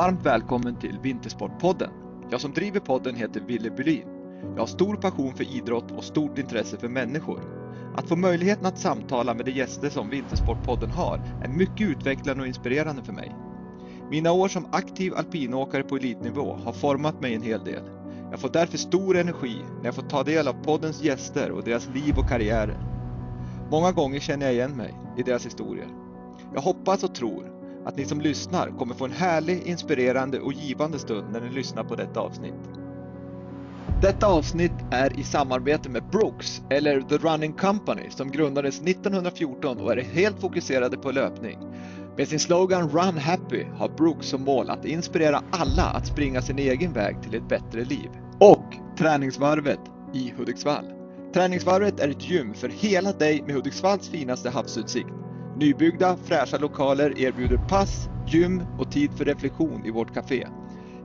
Varmt välkommen till Vintersportpodden. Jag som driver podden heter Ville Bylin. Jag har stor passion för idrott och stort intresse för människor. Att få möjligheten att samtala med de gäster som Vintersportpodden har är mycket utvecklande och inspirerande för mig. Mina år som aktiv alpinåkare på elitnivå har format mig en hel del. Jag får därför stor energi när jag får ta del av poddens gäster och deras liv och karriärer. Många gånger känner jag igen mig i deras historier. Jag hoppas och tror att ni som lyssnar kommer få en härlig, inspirerande och givande stund när ni lyssnar på detta avsnitt. Detta avsnitt är i samarbete med Brooks, eller The Running Company, som grundades 1914 och är helt fokuserade på löpning. Med sin slogan Run Happy har Brooks som mål att inspirera alla att springa sin egen väg till ett bättre liv. Och Träningsvarvet i Hudiksvall. Träningsvarvet är ett gym för hela dig med Hudiksvalls finaste havsutsikt. Nybyggda, fräscha lokaler erbjuder pass, gym och tid för reflektion i vårt café.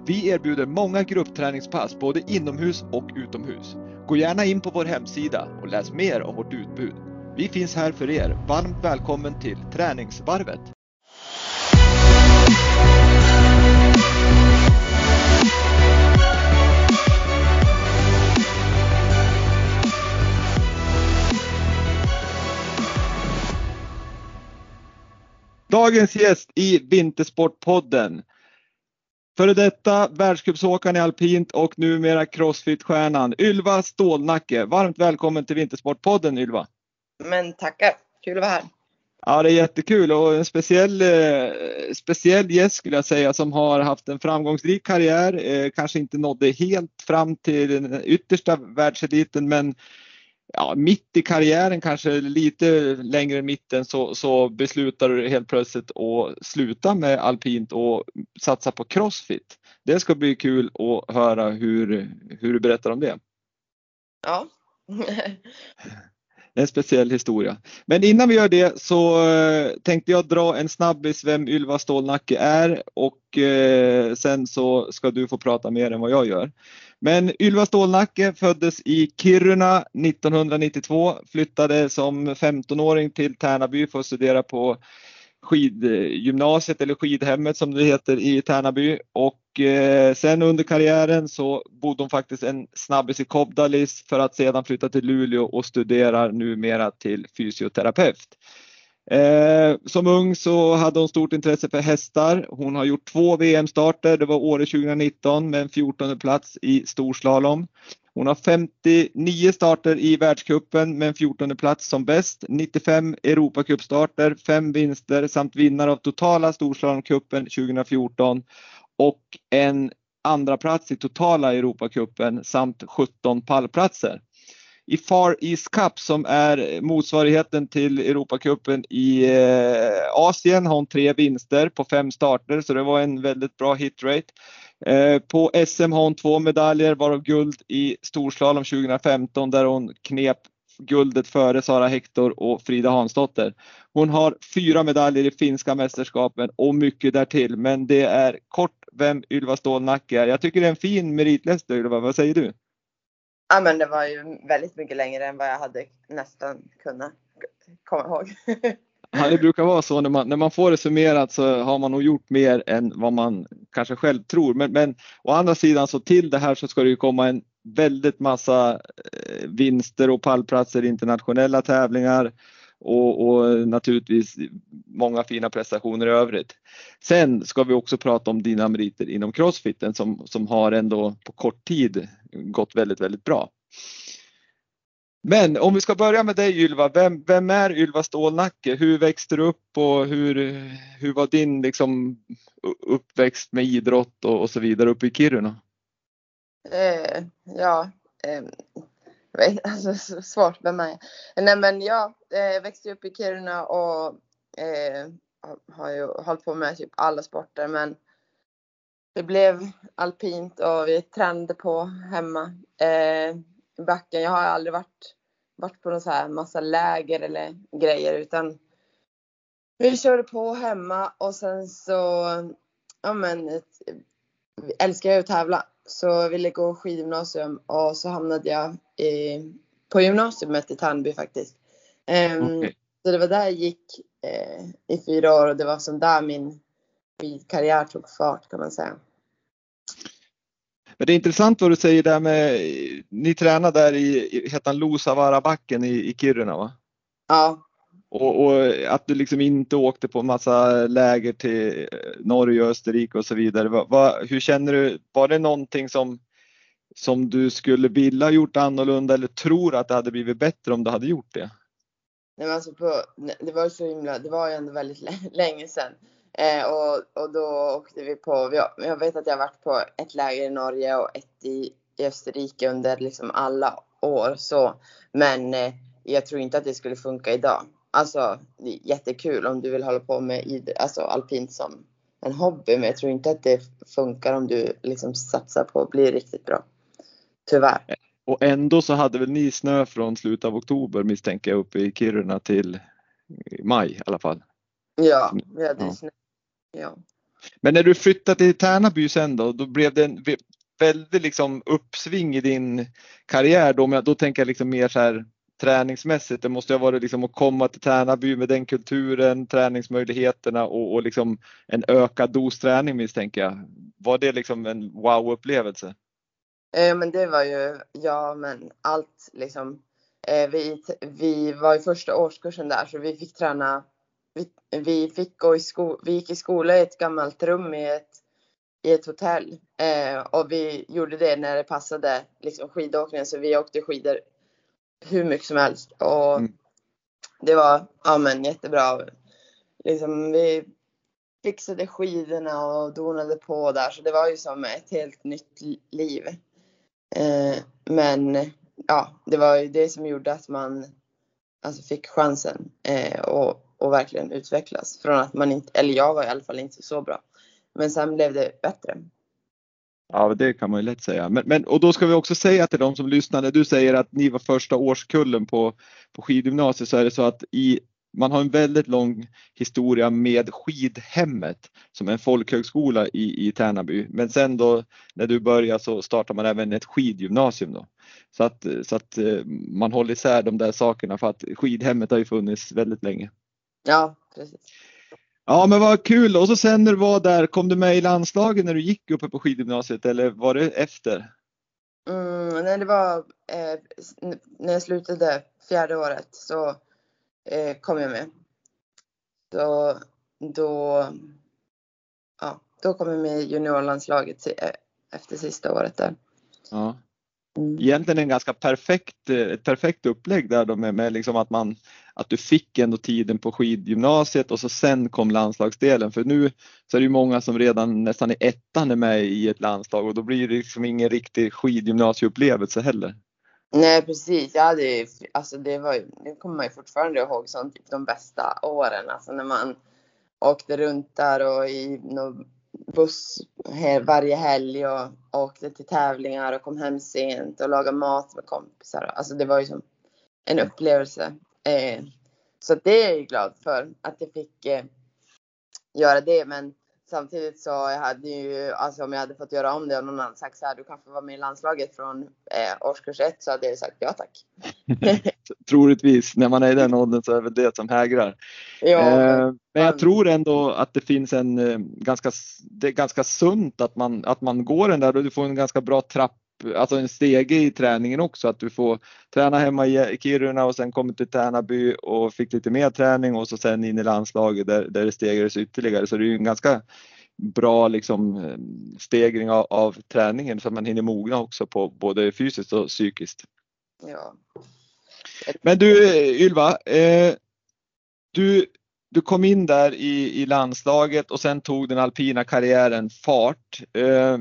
Vi erbjuder många gruppträningspass både inomhus och utomhus. Gå gärna in på vår hemsida och läs mer om vårt utbud. Vi finns här för er. Varmt välkommen till Träningsvarvet! Dagens gäst i Vintersportpodden. Före detta världscupsåkaren i alpint och numera crossfit-stjärnan Ylva Stålnacke. Varmt välkommen till Vintersportpodden Ylva. Men tackar, kul att vara här. Ja, det är jättekul och en speciell, eh, speciell gäst skulle jag säga som har haft en framgångsrik karriär. Eh, kanske inte nådde helt fram till den yttersta världseliten men ja, mitt i karriären, kanske lite längre i mitten, så, så beslutar du helt plötsligt att sluta med alpint och satsa på crossfit. Det ska bli kul att höra hur, hur du berättar om det. Ja. en speciell historia. Men innan vi gör det så eh, tänkte jag dra en snabbis vem Ylva Stålnacke är och eh, sen så ska du få prata mer än vad jag gör. Men Ylva Stålnacke föddes i Kiruna 1992, flyttade som 15-åring till Tärnaby för att studera på skidgymnasiet eller skidhemmet som det heter i Tärnaby och eh, sen under karriären så bodde hon faktiskt en snabbis i Kobdalis för att sedan flytta till Luleå och studerar numera till fysioterapeut. Eh, som ung så hade hon stort intresse för hästar. Hon har gjort två VM-starter. Det var Åre 2019 med en 14 plats i storslalom. Hon har 59 starter i världskuppen med en 14 plats som bäst. 95 Europacupstarter, 5 vinster samt vinnare av totala storslalomcupen 2014 och en andra plats i totala Europacupen samt 17 pallplatser i Far East Cup som är motsvarigheten till Europacupen i eh, Asien har hon tre vinster på fem starter så det var en väldigt bra hitrate. Eh, på SM har hon två medaljer varav guld i storslalom 2015 där hon knep guldet före Sara Hector och Frida Hansdotter. Hon har fyra medaljer i finska mästerskapen och mycket därtill men det är kort vem Ylva Stålnacke är. Jag tycker det är en fin meritlista Ylva, vad säger du? Ja men det var ju väldigt mycket längre än vad jag hade nästan kunnat komma ihåg. Ja, det brukar vara så när man, när man får det summerat så har man nog gjort mer än vad man kanske själv tror. Men, men å andra sidan så till det här så ska det ju komma en väldigt massa eh, vinster och pallplatser i internationella tävlingar och, och, naturligtvis många fina prestationer i övrigt. Sen ska vi också prata om dina meriter inom crossfiten som, som har ändå på kort tid gått väldigt, väldigt bra. Men om vi ska börja med dig Ylva, vem, vem är Ylva Stålnacke? Hur växte du upp och hur, hur var din liksom, uppväxt med idrott och, och så vidare uppe i Kiruna? Eh, ja, eh, alltså, svårt, vem är jag? Nej men ja, eh, jag växte upp i Kiruna och eh, har ju hållit på med typ alla sporter men det blev alpint och vi tränade på hemma eh, i backen. Jag har aldrig varit, varit på någon så här massa läger eller grejer utan vi körde på hemma och sen så, ja men, älskar jag att tävla. Så ville gå skidgymnasium och så hamnade jag i, på gymnasiet i Tärnby faktiskt. Um, okay. Så det var där jag gick eh, i fyra år och det var som där min skidkarriär tog fart kan man säga. Men det är intressant vad du säger där med, ni tränar där i, heter han Luossavaara-backen i, i Kiruna va? Ja. Och, och, att du liksom inte åkte på massa läger till Norge och Österrike och så vidare. Va, va, hur känner du, var det någonting som, som du skulle vilja gjort annorlunda eller tror att det hade blivit bättre om du hade gjort det? Nej, men alltså på, det var så himla, det var ju ändå väldigt länge sedan. Eh, och, och då åkte vi på, jag vet att jag varit på ett läger i Norge och ett i, i Österrike under liksom alla år så. Men eh, jag tror inte att det skulle funka idag. Alltså det är jättekul om du vill hålla på med alltså, alpint som en hobby. Men jag tror inte att det funkar om du liksom satsar på att bli riktigt bra. Tyvärr. Och ändå så hade väl ni snö från slutet av oktober misstänker jag uppe i Kiruna till maj i alla fall. Ja, vi hade ja. snö Ja. Men när du flyttade till Tärnaby sen då, då blev det en väldigt liksom uppsving i din karriär då, då tänker jag liksom mer så här träningsmässigt. Det måste ha varit liksom att komma till Tärnaby med den kulturen, träningsmöjligheterna och, och liksom en ökad dos träning misstänker jag. Var det liksom en wow-upplevelse? Eh, men det var ju, ja men allt liksom. Eh, vi, vi var i första årskursen där så vi fick träna vi, vi fick gå i sko, vi gick i skola i ett gammalt rum i ett, i ett hotell. Eh, och vi gjorde det när det passade liksom skidåkningen. Så vi åkte skidor hur mycket som helst. Och mm. det var ja, men, jättebra. Liksom, vi fixade skidorna och donade på där. Så det var ju som ett helt nytt liv. Eh, men ja, det var ju det som gjorde att man alltså, fick chansen. Eh, och och verkligen utvecklas. Från att man inte, eller jag var i alla fall inte så bra. Men sen blev det bättre. Ja, det kan man ju lätt säga. Men, men, och då ska vi också säga till de som lyssnar, när du säger att ni var första årskullen på, på skidgymnasiet så är det så att i, man har en väldigt lång historia med skidhemmet som en folkhögskola i, i Tärnaby. Men sen då när du börjar så startar man även ett skidgymnasium då. Så att, så att eh, man håller isär de där sakerna för att skidhemmet har ju funnits väldigt länge. Ja, precis. Ja men vad kul och så sen när du var där, kom du med i landslaget när du gick uppe på skidgymnasiet eller var det efter? Mm, nej det var eh, när jag slutade fjärde året så eh, kom jag med. Då, då, ja, då kom jag med i juniorlandslaget eh, efter sista året där. Ja. Mm. Egentligen en ganska perfekt, eh, ett perfekt upplägg där då med, med liksom att man att du fick ändå tiden på skidgymnasiet och så sen kom landslagsdelen. För nu så är det ju många som redan nästan i ettan är med i ett landslag och då blir det liksom ingen riktig skidgymnasieupplevelse heller. Nej precis, ja det, alltså det, var, det kommer man ju fortfarande ihåg som typ de bästa åren. Alltså när man åkte runt där och i någon buss varje helg och åkte till tävlingar och kom hem sent och lagade mat med kompisar. Alltså det var ju som en upplevelse. Eh, så det är jag glad för att jag fick eh, göra det. Men samtidigt så jag hade ju, alltså om jag hade fått göra om det och någon annan sagt så här, du kan få vara med i landslaget från eh, årskurs ett så hade jag sagt ja tack. Troligtvis, när man är i den åldern så är det det som hägrar. Ja, eh, men jag tror ändå att det finns en eh, ganska, det är ganska sunt att man, att man går den där och du får en ganska bra trapp alltså en stege i träningen också, att du får träna hemma i Kiruna och sen kommer till Tärnaby och fick lite mer träning och så sen in i landslaget där, där det stegras ytterligare. Så det är ju en ganska bra liksom, stegring av, av träningen så att man hinner mogna också på både fysiskt och psykiskt. Ja. Men du Ylva, eh, du, du kom in där i, i landslaget och sen tog den alpina karriären fart. Eh,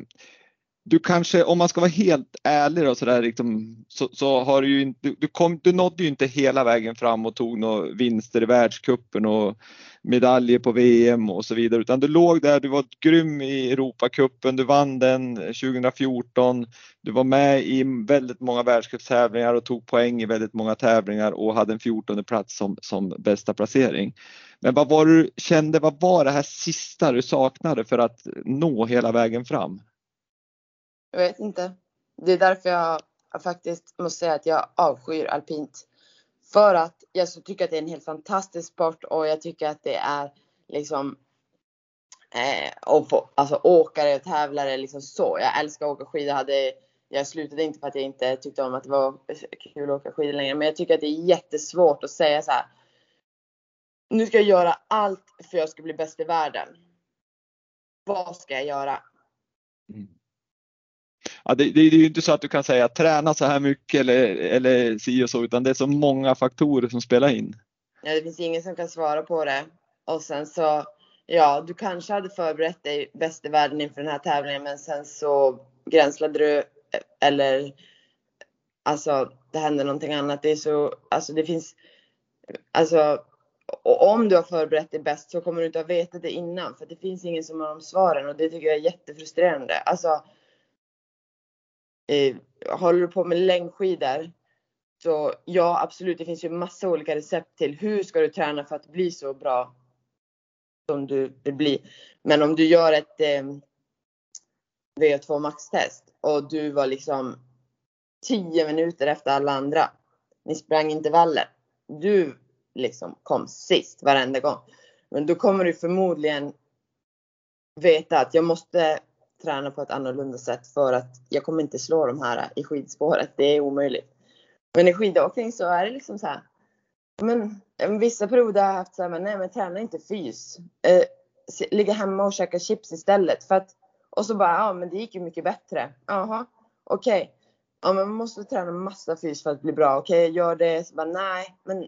du kanske, om man ska vara helt ärlig då, så, där, liksom, så, så, har du ju inte, du, kom, du nådde ju inte hela vägen fram och tog några vinster i världskuppen och medaljer på VM och så vidare, utan du låg där, du var grym i Europacupen, du vann den 2014, du var med i väldigt många världscupstävlingar och tog poäng i väldigt många tävlingar och hade en 14 plats som, som bästa placering. Men vad var du kände, vad var det här sista du saknade för att nå hela vägen fram? Jag vet inte. Det är därför jag, faktiskt måste säga att jag avskyr alpint. För att jag så tycker att det är en helt fantastisk sport och jag tycker att det är liksom Eh, och på, alltså åkare och tävlare liksom så. Jag älskar att åka skidor. Hade, jag slutade inte för att jag inte tyckte om att det var kul att åka skidor längre. Men jag tycker att det är jättesvårt att säga så här. Nu ska jag göra allt för att jag ska bli bäst i världen. Vad ska jag göra? Mm. Ja, det, det, är ju inte så att du kan säga träna så här mycket eller, eller si och så, utan det är så många faktorer som spelar in. Ja, det finns ingen som kan svara på det. Och sen så, ja, du kanske hade förberett dig bäst i världen inför den här tävlingen, men sen så gränslade du eller alltså det hände någonting annat. Det är så, alltså det finns, alltså och om du har förberett dig bäst så kommer du inte ha vetat det innan för det finns ingen som har de svaren och det tycker jag är jättefrustrerande. Alltså, eh, håller du på med längdskidor så ja, absolut, det finns ju massa olika recept till hur ska du träna för att bli så bra som du vill bli. Men om du gör ett eh, VO2 max-test och du var liksom 10 minuter efter alla andra. Ni sprang intervaller. Du liksom kom sist varenda gång. Men då kommer du förmodligen veta att jag måste träna på ett annorlunda sätt för att jag kommer inte slå de här i skidspåret. Det är omöjligt. Men i skidåkning så är det liksom så här. Men vissa perioder har jag haft så här, men nej men träna inte fys. Eh, ligga hemma och käka chips istället. För att, och så bara, ja men det gick ju mycket bättre. Jaha, okej. Okay. Ja men man måste träna massa fys för att bli bra. Okej, okay, gör det. Så bara, nej, men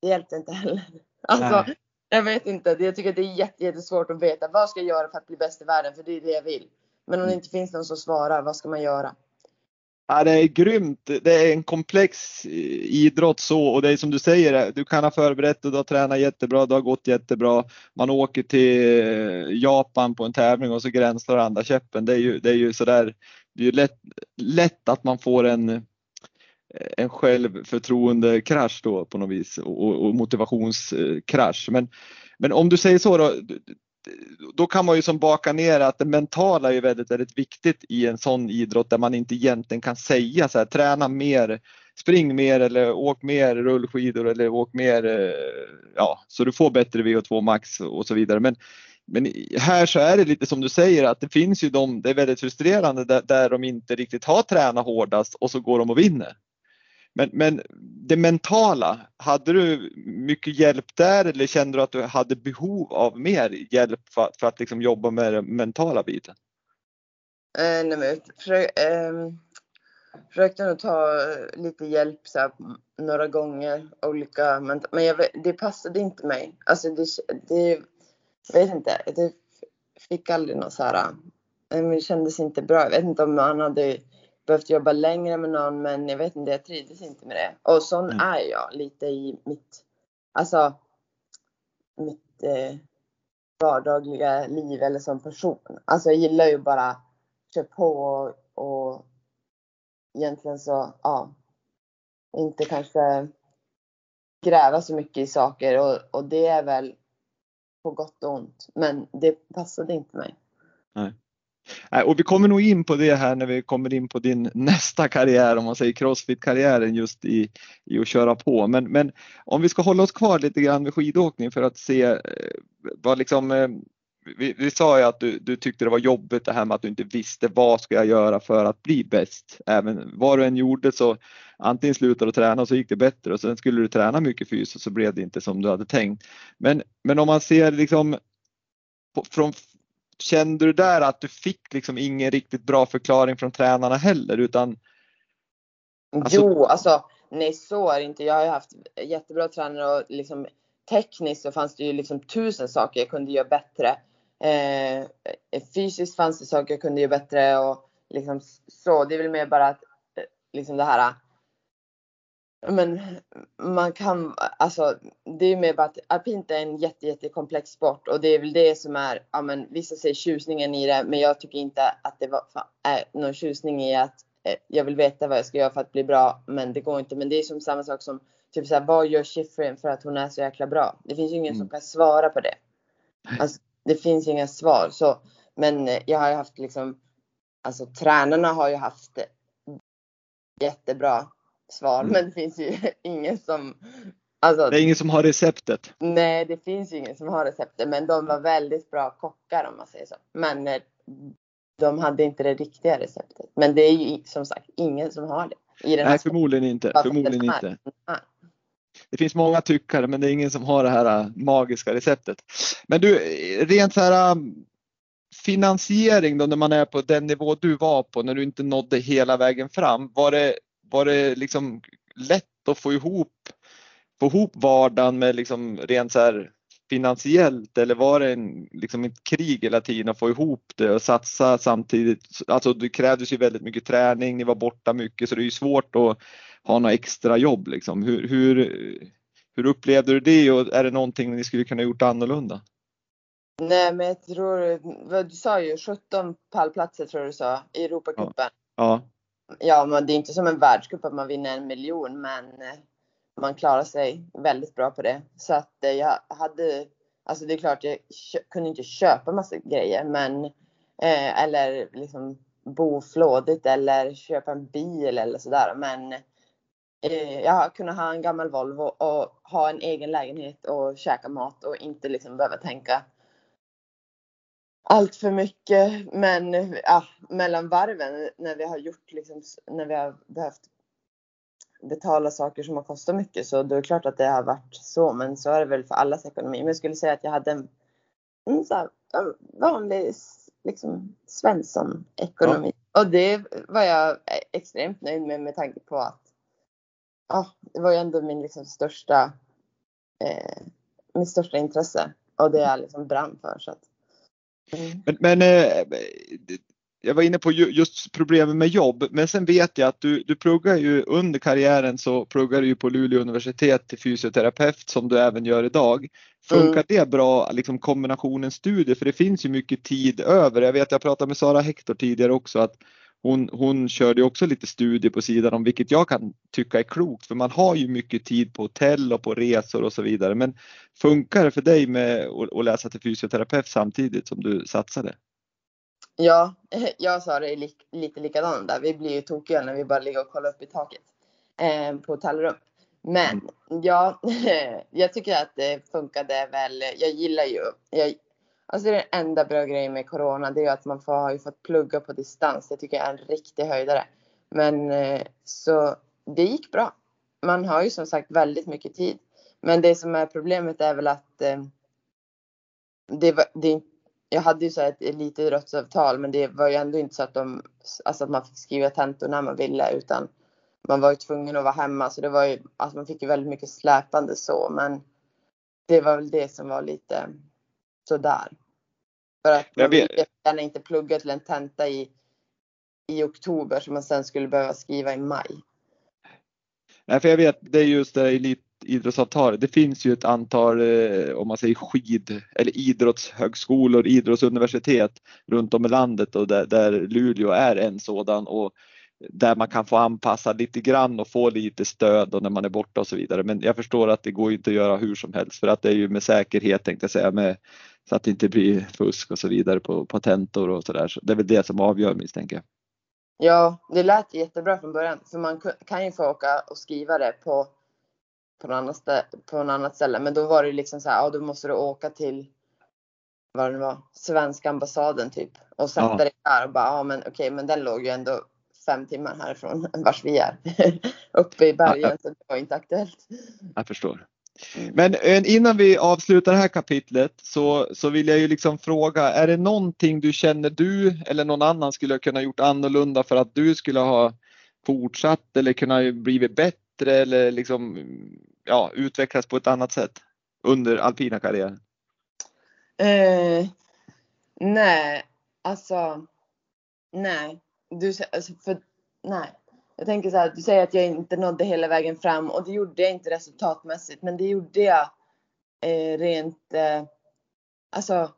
det hjälpte inte heller. Alltså, nej. jag vet inte. Jag tycker att det är jättesvårt att veta. Vad ska jag göra för att bli bäst i världen? För det är det jag vill. Men om det inte finns någon som svarar, vad ska man göra? Ja, det är grymt. Det är en komplex eh, idrott så och det är som du säger, du kan ha förberett och du har tränat jättebra, Det har gått jättebra. Man åker till eh, Japan på en tävling och så gränslar andra käppen. Det är ju, det är ju sådär, det är ju lätt, lätt att man får en, eh, en självförtroendekrasch då på något vis och, och motivationskrasch. Men, men om du säger så då, då kan man ju som baka ner att det mentala är väldigt, väldigt viktigt i en sån idrott där man inte egentligen kan säga så här, träna mer, spring mer eller åk mer rullskidor eller åk mer, eh, ja, så du får bättre VO2 max och så vidare. Men, men här så är det lite som du säger att det finns ju de, det är väldigt frustrerande där, där de inte riktigt har tränat hårdast och så går de och vinner. Men, men det mentala, hade du mycket hjälp där eller kände du att du hade behov av mer hjälp för, för att liksom jobba med den mentala biten? Eh, nej, men för, eh, försökte nog ta lite hjälp så här, några gånger. Olika, men men jag, det passade inte mig. Alltså det, det jag vet inte. Det fick aldrig något så här. Eh, det kändes inte bra. Jag vet inte om man hade behövt jobba längre med någon men jag vet inte, jag trivdes inte med det. Och sån mm. är jag lite i mitt, alltså mitt eh, vardagliga liv eller som person. Alltså jag gillar ju bara köra på och, och egentligen så, ja, inte kanske gräva så mycket i saker och, och det är väl på gott och ont. Men det passade inte mig. Nej. Eh, och vi kommer nog in på det här när vi kommer in på din nästa karriär, om man säger crossfit-karriären just i, i att köra på. Men, men om vi ska hålla oss kvar lite grann med skidåkning för att se eh, vad liksom eh, vi, vi, sa ju att du, du, tyckte det var jobbigt det här med att du inte visste vad ska jag göra för att bli bäst. Även vad du än gjorde så antingen slutade du träna och så gick det bättre och sen skulle du träna mycket fys och så blev det inte som du hade tänkt. Men, men om man ser liksom på, från kände du där att du fick liksom ingen riktigt bra förklaring från tränarna heller utan? Alltså... Jo, alltså nej så är det inte. Jag har ju haft jättebra tränare och liksom tekniskt så fanns det ju liksom tusen saker jag kunde göra bättre. Eh, fysiskt fanns det saker jag kunde göra bättre och liksom så. Det är väl mer bara att eh, liksom det här men man kan, alltså det är mer bara att alpint är en jätte, jättekomplex sport och det är väl det som är, ja men vissa säger tjusningen i det, men jag tycker inte att det var, är någon tjusning i att eh, jag vill veta vad jag ska göra för att bli bra, men det går inte. Men det är som samma sak som typ såhär, vad gör Schifrin för att hon är så jäkla bra? Det finns ju ingen mm. som kan svara på det. Alltså, det finns inga svar så, men eh, jag har ju haft liksom, alltså tränarna har ju haft jättebra svar. Mm. Men det finns ju ingen som Alltså, Det är ingen som har receptet. nej, det finns ju ingen som har receptet, men de var väldigt bra kockar om man säger så. Men eh, de hade inte det riktiga receptet. Men det är ju som sagt ingen som har det. I den Nej, här förmodligen inte. Förmodligen inte. Nej. Det finns många tyckare men det är ingen som har det här äh, magiska receptet. Men du, eh, rent så här ähm, finansiering då när man är på den nivå du var på när du inte nådde hela vägen fram. Var det, var det liksom lätt att få ihop, få ihop vardagen med liksom rent så här finansiellt eller var det en, liksom ett krig hela tiden att få ihop det och satsa samtidigt? Alltså det krävdes ju väldigt mycket träning, ni var borta mycket så det är ju svårt att ha några extra jobb liksom. Hur, hur, hur upplevde du det och är det någonting ni skulle kunna gjort annorlunda? Nej, men jag tror, du sa ju 17 pallplatser tror du sa i Europacupen. Ja, Ja, men det är inte som en världscup att man vinner en miljon, men eh, man klarar sig väldigt bra på det. Så att eh, jag hade, alltså det är klart jag kunde inte köpa massa grejer, men eh, eller liksom bo flådigt eller köpa en bil eller sådär. Men eh, jag har kunnat ha en gammal Volvo och ha en egen lägenhet och käka mat och inte liksom behöva tänka allt för mycket. Men ja, mellan varven när vi har gjort liksom, när vi har behövt betala saker som har kostat mycket så då är det klart att det har varit så. Men så är det väl för allas ekonomi. Men jag skulle säga att jag hade en, en här, en vanlig liksom Svensson ekonomi. Och det var jag extremt nöjd med med tanke på att ja, det var ju ändå min liksom största eh, mitt största intresse och det jag liksom brann för. Så att, mm. men, men eh, jag var inne på ju- just problemet med jobb, men sen vet jag att du, du pluggar ju under karriären så pluggar du ju på Luleå universitet till fysioterapeut som du även gör idag. Funkar Mm. det bra, liksom kombinationen studier? För det finns ju mycket tid över. Jag vet, jag pratade med Sara Hector tidigare också att hon, hon körde också lite studier på sidan om vilket jag kan tycka är klokt för man har ju mycket tid på hotell och på resor och så vidare. Men funkar det för dig med att, att läsa till fysioterapeut samtidigt som du satsade? Ja, jag sa det li lite likadant där. Vi blir ju tokiga när vi bara ligger och kollar upp i taket eh, på hotellrum. Men ja, jag tycker att det funkade väl. Jag gillar ju, jag, alltså det enda bra grejen med corona det är ju att man får, har ju fått plugga på distans. Det tycker jag är en riktig höjdare. Men eh, så det gick bra. Man har ju som sagt väldigt mycket tid. Men det som är problemet är väl att eh, det, var, det jag hade ju så här ett elitidrottsavtal men det var ju ändå inte så att de, alltså att man fick skriva tentor när man ville utan man var ju tvungen att vara hemma så det var ju, alltså man fick ju väldigt mycket släpande så men det var väl det som var lite sådär. För att man ville gärna inte plugga till en tenta i, i oktober som man sen skulle behöva skriva i maj. Nej, för jag vet, det är just det elitidrottsavtalet. Det finns ju ett antal, eh, om man säger skid eller idrottshögskolor, idrottsuniversitet runt om i landet och där, där Luleå är en sådan och där man kan få anpassa lite grann och få lite stöd och när man är borta och så vidare. Men jag förstår att det går inte att göra hur som helst för att det är ju med säkerhet tänkte jag säga med så att det inte blir fusk och så vidare på patentor och så där. Så det är väl det som avgör misstänker jag. Ja, det lät jättebra från början. För man kan ju få åka och skriva det på, på, något annat ställe, på något annat ställe. Men då var det liksom så här, ja då måste du åka till vad det var, svenska ambassaden typ. Och sätta Ja. dig där och bara, ja men okej, men den låg ju ändå fem timmar härifrån vars vi är. Uppe i bergen, så det var inte aktuellt. Jag förstår. Mm. Men eh, innan vi avslutar det här kapitlet så, så vill jag ju liksom fråga, är det någonting du känner du eller någon annan skulle ha kunnat gjort annorlunda för att du skulle ha fortsatt eller kunnat blivit bättre eller liksom ja, utvecklats på ett annat sätt under alpina karriären? Eh, nej, alltså. Nej. Du, alltså för, nej. Jag tänker så här, du säger att jag inte nådde hela vägen fram och det gjorde jag inte resultatmässigt. Men det gjorde jag eh, rent, eh, alltså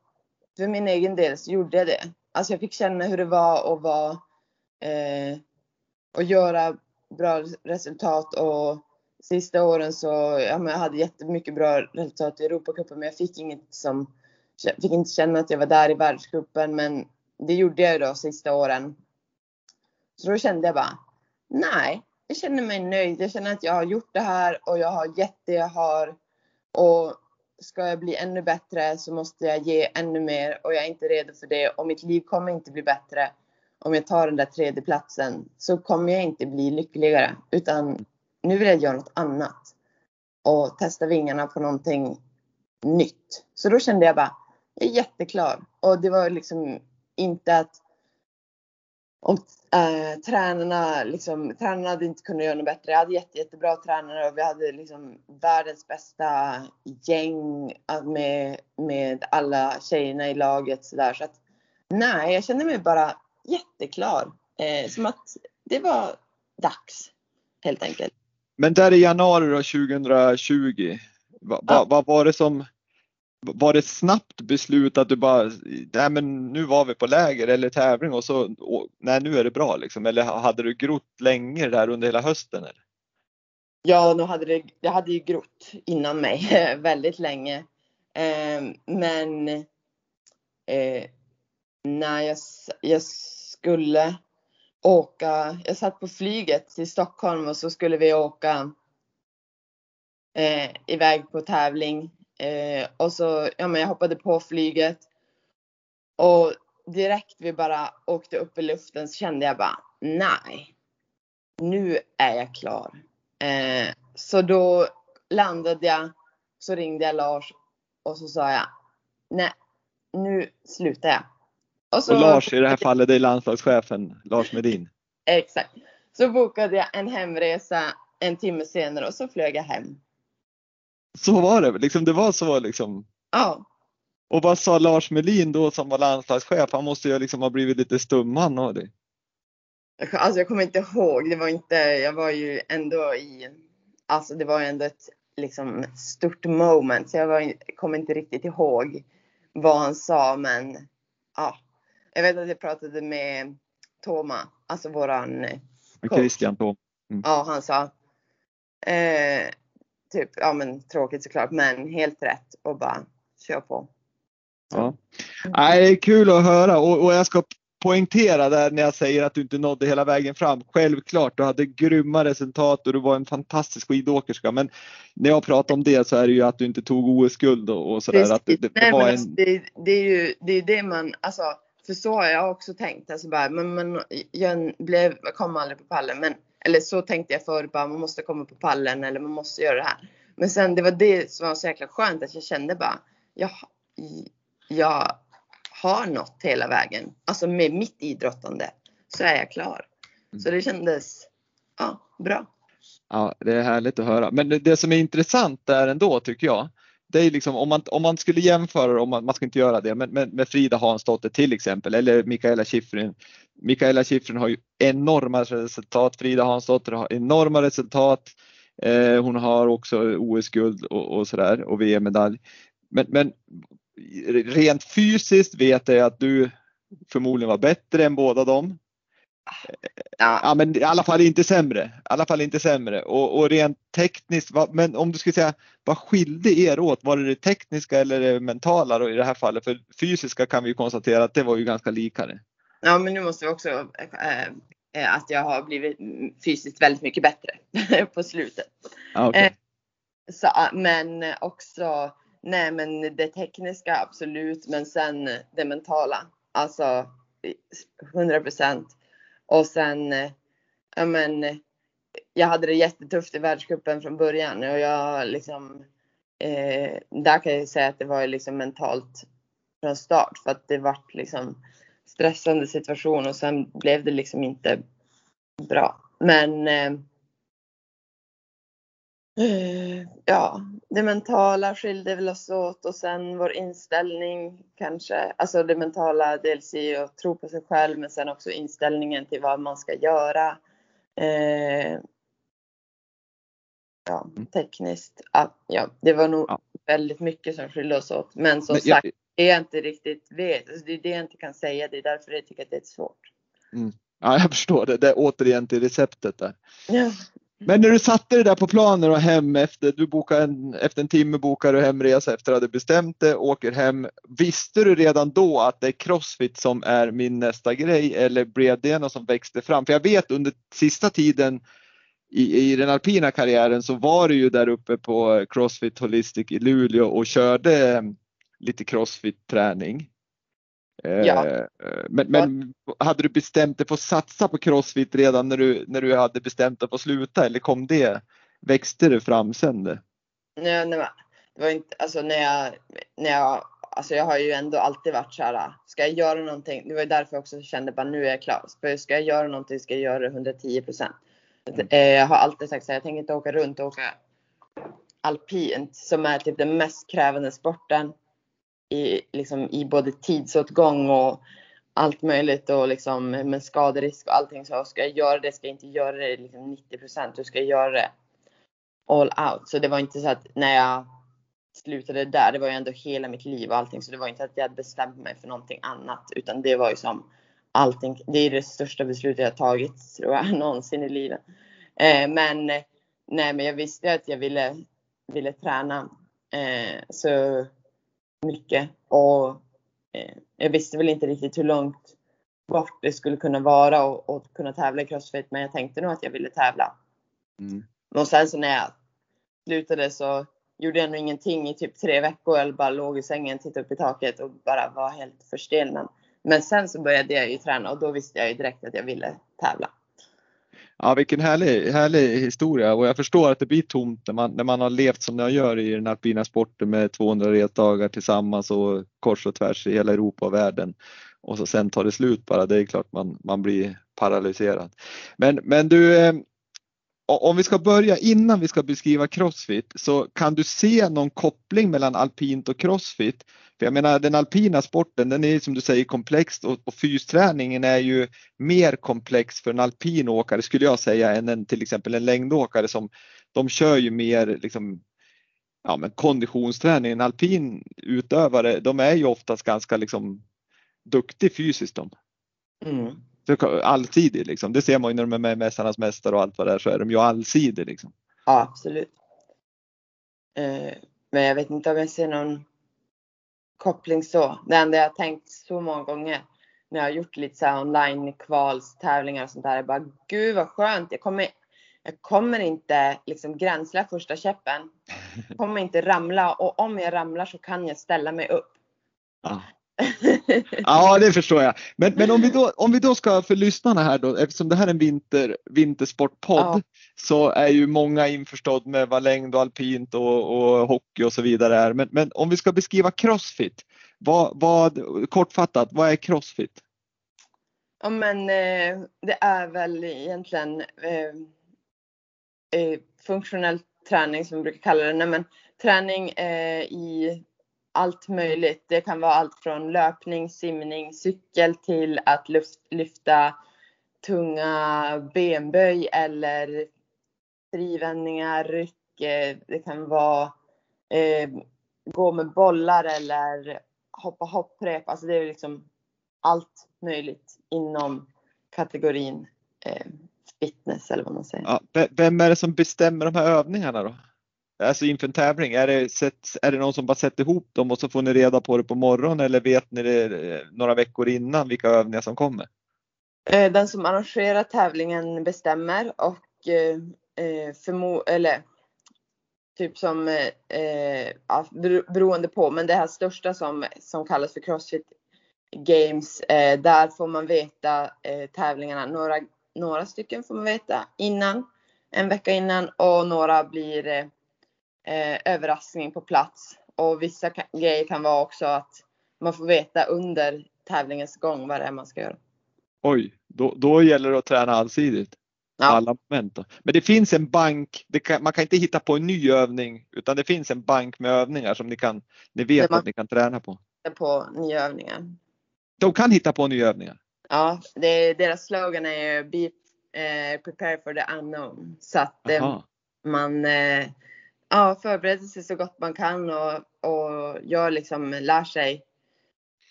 för min egen del så gjorde jag det. Alltså jag fick känna hur det var att vara eh, och göra bra resultat och sista åren så, ja men jag hade jättemycket bra resultat i Europacupen men jag fick inget som fick inte känna att jag var där i världscupen men det gjorde jag ju då sista åren. Så då kände jag bara, nej, jag känner mig nöjd. Jag känner att jag har gjort det här och jag har gett det jag har. Och ska jag bli ännu bättre så måste jag ge ännu mer och jag är inte redo för det och mitt liv kommer inte bli bättre om jag tar den där tredje platsen så kommer jag inte bli lyckligare utan nu vill jag göra något annat och testa vingarna på någonting nytt. Så då kände jag bara, jag är jätteklar och det var liksom inte att om äh, tränarna, liksom, tränarna hade inte kunnat göra något bättre. Jag hade jätte, jättebra tränare och vi hade liksom världens bästa gäng med, med alla tjejerna i laget så där. Så att nej, jag kände mig bara jätteklar. Eh, som att det var dags helt enkelt. Men där i januari då, 2020, vad, ja. vad var det som var det ett snabbt beslut att du bara, nej men nu var vi på läger eller tävling och så, och, nej nu är det bra liksom. Eller hade du grott länge där under hela hösten? Eller? Ja, nu hade det, det hade ju grott innan mig väldigt länge. Eh, men eh, när jag, jag skulle åka, jag satt på flyget till Stockholm och så skulle vi åka eh, iväg på tävling Eh, och så, ja men jag hoppade på flyget. Och direkt vi bara åkte upp i luften så kände jag bara, nej. Nu är jag klar. Eh, så då landade jag, så ringde jag Lars och så sa jag, nej, nu slutar jag. Och, så, och Lars i det här fallet, det är landslagschefen Lars Medin. Exakt. Så bokade jag en hemresa en timme senare och så flög jag hem så var det, liksom, det var så liksom. Ja. Och vad sa Lars Melin då som var landslagschef? Han måste ju liksom ha blivit lite stum han av dig. Alltså jag kommer inte ihåg. Det var inte, jag var ju ändå i, alltså det var ju ändå ett liksom stort moment. Så jag var, kommer inte riktigt ihåg vad han sa men ja. Jag vet att jag pratade med Toma, alltså våran coach. Christian Tom. Mm. Ja, han sa eh, typ, ja men tråkigt såklart, men helt rätt och bara kör på. Ja. Nej, det är kul att höra och, och jag ska poängtera där när jag säger att du inte nådde hela vägen fram. Självklart, du hade grymma resultat och du var en fantastisk skidåkerska. Men när jag pratar om det så är det ju att du inte tog OS-guld och, och sådär. Att det, det, Nej, var en... alltså, det, det, är ju det, är det man, alltså, för så har jag också tänkt. Alltså bara, men, men jag, blev, jag kom aldrig på pallen. Men eller så tänkte jag förr, bara man måste komma på pallen eller man måste göra det här. Men sen det var det som var så jäkla skönt att jag kände bara, jag, jag har nått hela vägen. Alltså med mitt idrottande så är jag klar. Mm. Så det kändes, ja, bra. Ja, det är härligt att höra. Men det, det som är intressant där ändå tycker jag, det är liksom om man, om man skulle jämföra, om man, man ska inte göra det, men med, med Frida Hansdotter till exempel eller Mikaela Shiffrin. Mikaela Shiffrin har ju enorma resultat. Frida Hansdotter har enorma resultat. Eh, hon har också OS-guld och, och sådär och VM-medalj. Men, men rent fysiskt vet jag att du förmodligen var bättre än båda dem. Ja. ja. men i alla fall inte sämre. I alla fall inte sämre. Och, och rent tekniskt, men om du skulle säga vad skilde er åt? Var det det tekniska eller det mentala då i det här fallet? För fysiska kan vi konstatera att det var ju ganska likare. Ja, men nu måste vi också äh, att jag har blivit fysiskt väldigt mycket bättre på slutet. Okay. Äh, så, men också, nej men det tekniska absolut, men sen det mentala. Alltså 100 procent. Och sen, eh, ja men, jag hade det jättetufft i världscupen från början och jag liksom, eh, där kan jag säga att det var liksom mentalt från start för att det vart liksom stressande situation och sen blev det liksom inte bra. Men eh, eh ja, det mentala skilde väl oss åt och sen vår inställning kanske. Alltså det mentala dels i att tro på sig själv men sen också inställningen till vad man ska göra. Eh, ja, mm. tekniskt. Ja, det var nog ja. väldigt mycket som skilde oss åt. Men som men, sagt, jag, det jag inte riktigt vet, alltså det är det jag inte kan säga. Det är därför jag tycker att det är svårt. Mm. Ja, jag förstår det. Det är återigen till receptet där. Ja. Men när du satte dig där på planen och hem efter, du bokade en, efter en timme bokar du hemresa efter att du bestämt det, åker hem. Visste du redan då att det är crossfit som är min nästa grej eller blev det något som växte fram? För jag vet under sista tiden i, i den alpina karriären så var du ju där uppe på Crossfit Holistic i Luleå och körde lite crossfit-träning. Ja. Men, men hade du bestämt dig för att satsa på crossfit redan när du, när du hade bestämt dig för att sluta eller kom det, växte det fram sen? Det? Nej, nej, det var inte, alltså när jag, när jag, alltså jag har ju ändå alltid varit så här, ska jag göra någonting, det var ju därför jag också kände bara nu är jag klar. Ska jag göra någonting ska jag göra det 110 procent. Jag har alltid sagt så här, jag tänker inte åka runt och åka alpint som är typ den mest krävande sporten i, liksom, i både tidsåtgång och allt möjligt och liksom med skaderisk och allting så ska jag göra det ska jag inte göra det liksom 90 procent. Hur ska jag göra det all out. Så det var inte så att när jag slutade där, det var ju ändå hela mitt liv och allting. Så det var inte att jag hade bestämt mig för någonting annat utan det var ju som allting. Det är det största beslutet jag tagit tror jag någonsin i livet. Eh, men eh, nej, men jag visste att jag ville, ville träna eh, så mycket och eh, jag visste väl inte riktigt hur långt bort det skulle kunna vara och, och kunna tävla i crossfit. Men jag tänkte nog att jag ville tävla. Mm. Och sen så när jag slutade så gjorde jag nog ingenting i typ tre veckor. Eller bara låg i sängen, tittade upp i taket och bara var helt förstelnad. Men sen så började jag ju träna och då visste jag ju direkt att jag ville tävla. Ja, vilken härlig, härlig historia och jag förstår att det blir tomt när man, när man har levt som jag gör i den alpina sporten med 200 resdagar tillsammans och kors och tvärs i hela Europa och världen. Och så sen tar det slut bara, det är klart man, man blir paralyserad. Men, men du, eh, om vi ska börja innan vi ska beskriva crossfit så kan du se någon koppling mellan alpint och crossfit? För jag menar den alpina sporten den är som du säger komplex och, och fysträningen är ju mer komplex för en alpin åkare skulle jag säga än en, till exempel en längdåkare som de kör ju mer liksom ja, men konditionsträning. En alpin utövare de är ju oftast ganska liksom duktig fysiskt de. Mm. Allsidig liksom. Det ser man ju när de är med i Mästarnas mästare och allt vad det är så är de ju allsidig liksom. Ja, absolut. Eh, men jag vet inte om jag ser någon koppling så. Det enda jag tänkt så många gånger när jag har gjort lite så här online kvalstävlingar och sånt där. är bara gud vad skönt. Jag kommer, jag kommer inte liksom gränsla första käppen. Jag kommer inte ramla och om jag ramlar så kan jag ställa mig upp. Ja. ja, det förstår jag. Men, men om, vi då, om vi då ska för lyssnarna här då, eftersom det här är en vinter, vintersportpodd Ja. så är ju många införstådd med vad längd och alpint och, och hockey och så vidare är. Men, men om vi ska beskriva crossfit, vad, vad, kortfattat, vad är crossfit? Ja men eh, det är väl egentligen eh, eh, funktionell träning som vi brukar kalla det. Nej, men träning eh, i allt möjligt. Det kan vara allt från löpning, simning, cykel till att luft, lyfta tunga benböj eller frivändningar, ryck. Eh, det kan vara eh, gå med bollar eller hoppa hopprep. Alltså det är liksom allt möjligt inom kategorin eh, fitness eller vad man säger. Ja, vem är det som bestämmer de här övningarna då? Alltså inför en tävling, är det, sett, är det någon som bara sätter ihop dem och så får ni reda på det på morgonen eller vet ni det eh, några veckor innan vilka övningar som kommer? Eh, den som arrangerar tävlingen bestämmer och eh, eh förmo eller typ som eh, ja, beroende på, men det här största som, som kallas för Crossfit Games, eh, där får man veta eh, tävlingarna. Några, några stycken får man veta innan, en vecka innan och några blir eh, överraskning på plats. Och vissa kan, grejer kan vara också att man får veta under tävlingens gång vad det är man ska göra. Oj, då, då gäller det att träna allsidigt. Ja. Alla moment då. Men det finns en bank, kan, man kan inte hitta på en ny övning utan det finns en bank med övningar som ni, kan, ni vet man- att ni kan träna på. på nya övningar. De kan hitta på nya övningar. Ja, det, deras slogan är ju Be eh, prepare for the unknown. Så att eh, man eh, ja, förbereder sig så gott man kan och, och gör liksom, lär sig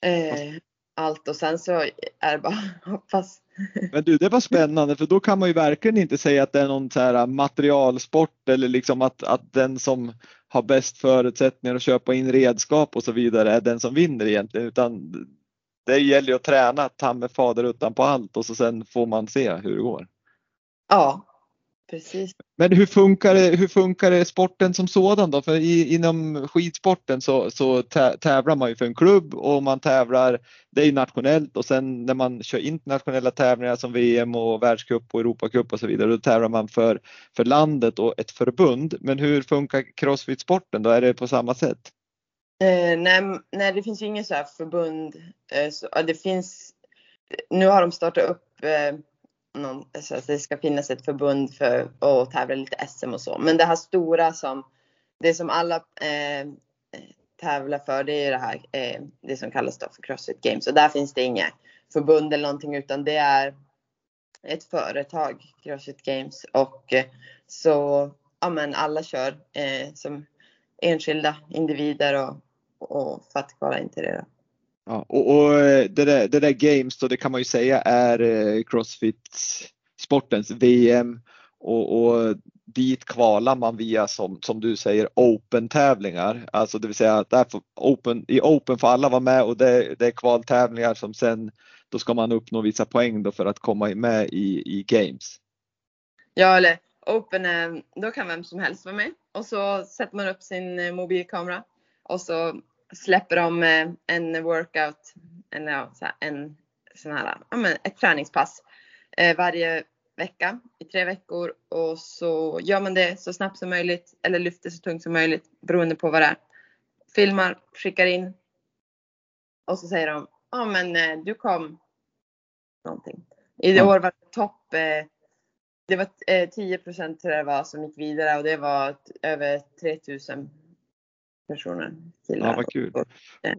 eh, allt och sen så är det bara hoppas. Men du, det var spännande för då kan man ju verkligen inte säga att det är någon så här materialsport eller liksom att, att den som har bäst förutsättningar att köpa in redskap och så vidare är den som vinner egentligen utan det gäller ju att träna ta med faderuttan på allt och så sen får man se hur det går. Ja, precis. Men hur funkar det, hur funkar det sporten som sådan då? För i, inom skidsporten så, så tävlar man ju för en klubb och man tävlar, det är ju nationellt och sen när man kör internationella tävlingar som VM och världscup och Europacup och så vidare, då tävlar man för, för landet och ett förbund. Men hur funkar crossfit-sporten då? Är det på samma sätt? Eh, nej, nej, det finns ju inget så här förbund. Eh, så, det finns, nu har de startat upp eh, någon, så att det ska finnas ett förbund för att tävla lite SM och så. Men det här stora som, det som alla eh, tävlar för det är det här, eh, det som kallas då för Crossfit Games. Och där finns det inget förbund eller någonting utan det är ett företag, Crossfit Games. Och eh, så, ja men alla kör eh, som enskilda individer och, och för att kvala in till det. Då. Ja, och, och eh, det, där, det där Games då, det kan man ju säga är eh, Crossfit sportens VM och, och dit kvalar man via som, som du säger open tävlingar. Alltså det vill säga att där open, i open får alla vara med och det, det är kvaltävlingar som sen då ska man uppnå vissa poäng då för att komma med i, i games. Ja eller open eh, då kan vem som helst vara med och så sätter man upp sin mobilkamera och så släpper de eh, en workout, en, en sån här, ja, men ett träningspass eh, varje vecka i tre veckor och så gör man det så snabbt som möjligt eller lyfter så tungt som möjligt beroende på vad det är. Filmar, skickar in och så säger de, ja men eh, du kom någonting. I år var det topp, det var 10 procent tror jag det var som gick vidare och det var över 3000 personer. Ja, vad kul.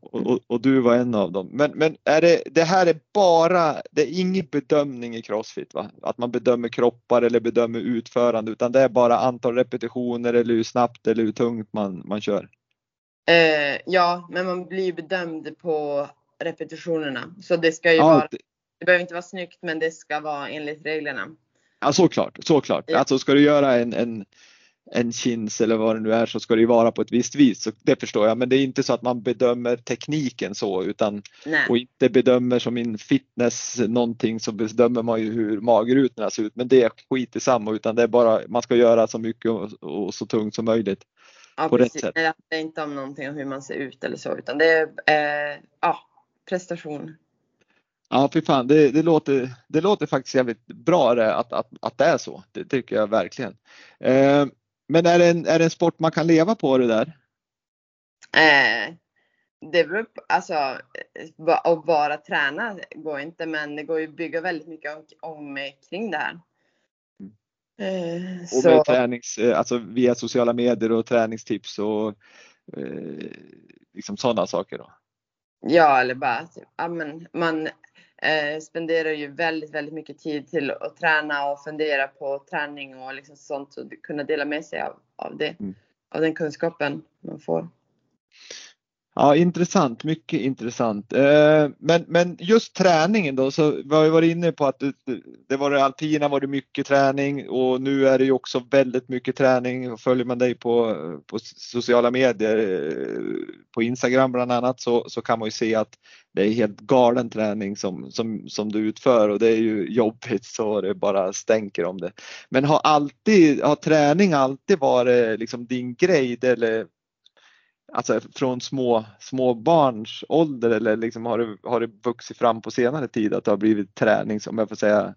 Och, och, och, du var en av dem. Men, men är det, det här är bara, det är ingen bedömning i Crossfit va? Att man bedömer kroppar eller bedömer utförande utan det är bara antal repetitioner eller hur snabbt eller hur tungt man, man kör? Eh, ja, men man blir bedömd på repetitionerna. Så det ska ju ja, vara, det behöver inte vara snyggt men det ska vara enligt reglerna. Ja såklart, såklart. Ja. Alltså ska du göra en, en en chins eller vad det nu är så ska det ju vara på ett visst vis. Så det förstår jag. Men det är inte så att man bedömer tekniken så utan Nej. och inte bedömer som in fitness någonting så bedömer man ju hur magrutorna ser ut. Men det är skit i samma utan det är bara man ska göra så mycket och, och så tungt som möjligt. Ja, på precis. rätt sätt. Det är inte om någonting om hur man ser ut eller så utan det är eh, ja, prestation. Ja, fy fan, det, det, låter, det låter faktiskt jävligt bra det, att, att, att det är så. Det tycker jag verkligen. Eh, men är det, en, är det en sport man kan leva på det där? Eh, det beror på, alltså att bara träna går inte men det går ju att bygga väldigt mycket om, om kring det här. Eh, och med tränings, eh, alltså via sociala medier och träningstips och eh, liksom sådana saker då? Ja, eller bara typ, ja, men man eh, spenderar ju väldigt, väldigt mycket tid till att träna och fundera på träning och liksom sånt och kunna dela med sig av, av det, mm. av den kunskapen man får. Ja, intressant, mycket intressant. Eh, men, men just träningen då, så vi har ju varit inne på att det, det var det alpina var det mycket träning och nu är det ju också väldigt mycket träning. Följer man dig på, på sociala medier, eh, på Instagram bland annat, så, så kan man ju se att det är helt galen träning som, som, som du utför och det är ju jobbigt så det bara stänker om det. Men har alltid, har träning alltid varit liksom din grej eller alltså från små, små barns ålder eller liksom har, det, har det vuxit fram på senare tid att det har blivit träning som jag får säga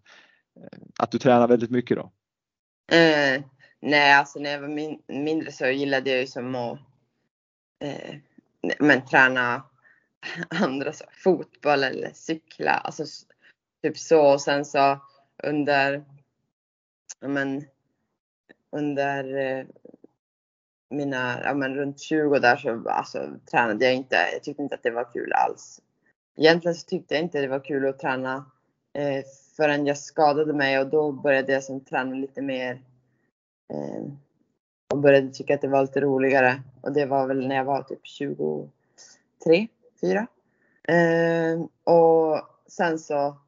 eh, att du tränar väldigt mycket då? Mm, nej, alltså när jag var min, mindre så gillade jag ju som att eh, men, träna andra saker, fotboll eller cykla, alltså typ så och sen så under men, under eh, mina, ja men runt 20 där så alltså, tränade jag inte. Jag tyckte inte att det var kul alls. Egentligen så tyckte jag inte det var kul att träna eh, förrän jag skadade mig och då började jag som träna lite mer eh, och började tycka att det var lite roligare. Och det var väl när jag var typ 23, fyra. Eh, och sen så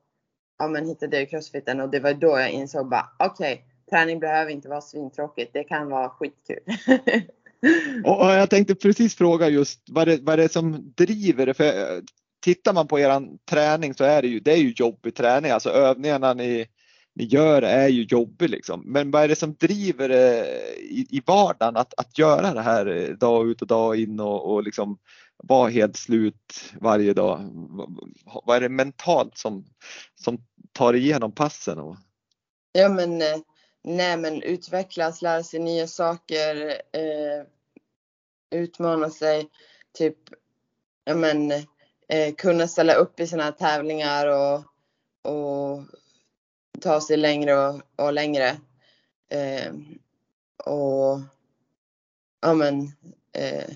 ja, men hittade jag crossfiten och det var då jag insåg bara okej, okay, träning behöver inte vara svintråkigt. Det kan vara skitkul. och jag tänkte precis fråga just vad det, vad det är som driver det. För eh, tittar man på er träning så är det ju, det är ju jobbig träning. Alltså övningarna ni, ni gör är ju jobbig liksom. Men vad är det som driver det i, i vardagen att, att göra det här eh, dag ut och dag in och, och liksom vara helt slut varje dag? Vad är det mentalt som, som tar igenom passen? Och... Ja men, eh, nej men utvecklas, lära sig nya saker, eh, utmana sig, typ, ja men eh, kunna ställa upp i sådana här tävlingar och, och ta sig längre och, och längre. Eh, och ja men eh,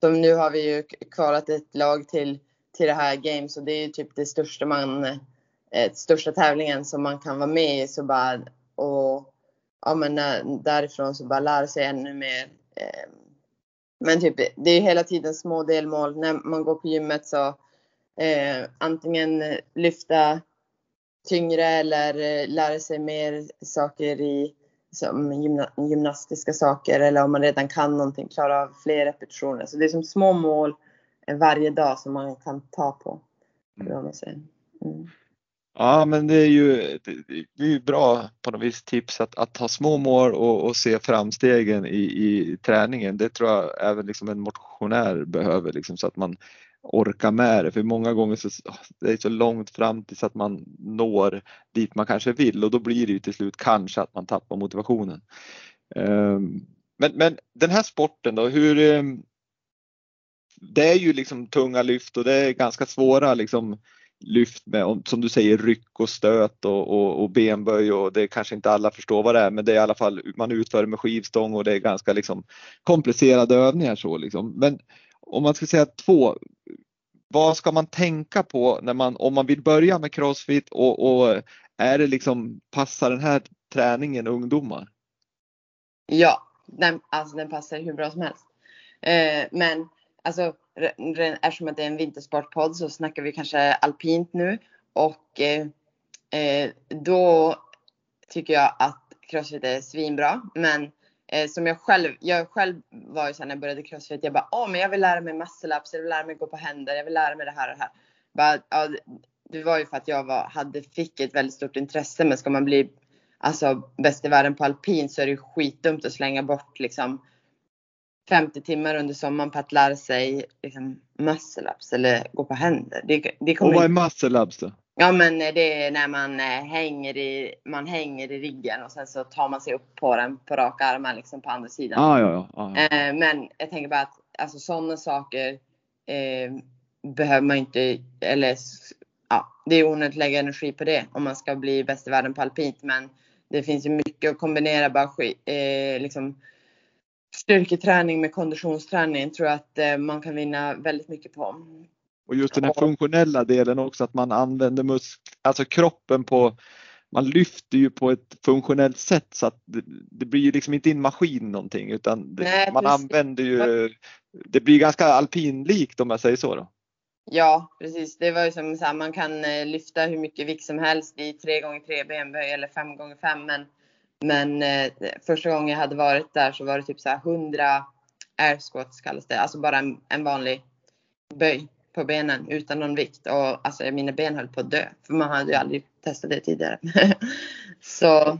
som nu har vi ju kvalat ett lag till, till det här games och det är ju typ det största man, eh, största tävlingen som man kan vara med i så bara och ja men därifrån så bara lära sig ännu mer. Eh, men typ det är hela tiden små delmål. När man går på gymmet så eh, antingen lyfta tyngre eller eh, lära sig mer saker i som gymna, gymnastiska saker eller om man redan kan någonting, klara av fler repetitioner. Så det är som små mål varje dag som man kan ta på. Mm. Mm. Ja, men det är ju det är bra på något vis tips att, att ha små mål och, och se framstegen i, i träningen. Det tror jag även liksom en motionär behöver liksom, så att man orka med det. För många gånger så det är så långt fram tills att man når dit man kanske vill och då blir det ju till slut kanske att man tappar motivationen. Ehm, men, men den här sporten då, hur ehm, det är ju liksom tunga lyft och det är ganska svåra liksom lyft med, som du säger, ryck och stöt och, och, och, benböj och det kanske inte alla förstår vad det är men det är i alla fall, man utför med skivstång och det är ganska liksom komplicerade övningar så liksom. Men om man ska säga två, vad ska man tänka på när man, om man vill börja med crossfit och, och är det liksom, passar den här träningen ungdomar? Ja, den, alltså den passar hur bra som helst. Eh, men alltså eftersom det är en vintersportpodd så snackar vi kanske alpint nu och eh, eh, då tycker jag att crossfit är svinbra. Men eh, som jag själv, jag själv var ju så när jag började crossfit, jag bara, åh men jag vill lära mig muscle ups, jag vill lära mig gå på händer, jag vill lära mig det här och det här. Bara, ja, det var ju för att jag var, hade, fick ett väldigt stort intresse, men ska man bli alltså bäst i världen på alpin så är det ju skitdumt att slänga bort liksom 50 timmar under sommaren på att lära sig liksom, muscle ups eller gå på händer. Det, det och vad är muscle ups då? Ja men det är när man eh, hänger i, man hänger i ryggen och sen så tar man sig upp på den på raka armar liksom på andra sidan. Ah, ja, ja, ah, ja. Eh, men jag tänker bara att alltså sådana saker eh, behöver man inte, eller ja, det är onödigt att lägga energi på det om man ska bli bäst i världen på alpint. Men det finns ju mycket att kombinera bara eh, liksom styrketräning med konditionsträning tror jag att eh, man kan vinna väldigt mycket på. Och just den här funktionella delen också att man använder musk alltså kroppen på man lyfter ju på ett funktionellt sätt så att det, det blir ju liksom inte en maskin någonting utan det, Nej, man precis. använder ju, det blir ganska alpinlikt om jag säger så då. Ja precis, det var ju som så här, man kan eh, lyfta hur mycket vikt som helst i 3 x 3 benböj eller 5 x 5 men, men eh, första gången jag hade varit där så var det typ så här 100 air squats kallas det, alltså bara en, en vanlig böj på benen utan någon vikt och alltså mina ben höll på att dö för man hade ju aldrig testat det tidigare. så.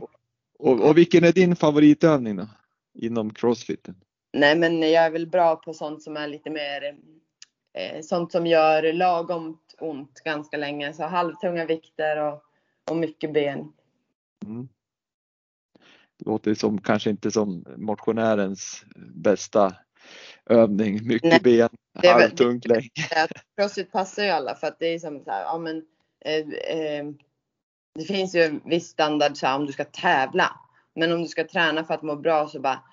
Och, och vilken är din favoritövning då? Inom crossfiten? Nej men jag är väl bra på sånt som är lite mer eh, sånt som gör lagom ont ganska länge. Så halvtunga vikter och, och mycket ben. Mm. Det låter som kanske inte som motionärens bästa övning. Mycket Nej, ben, halvtungt länge. Crossfit passar ju alla för att det är som så här, ja men eh, eh, det finns ju en viss standard så här, om du ska tävla. Men om du ska träna för att må bra så bara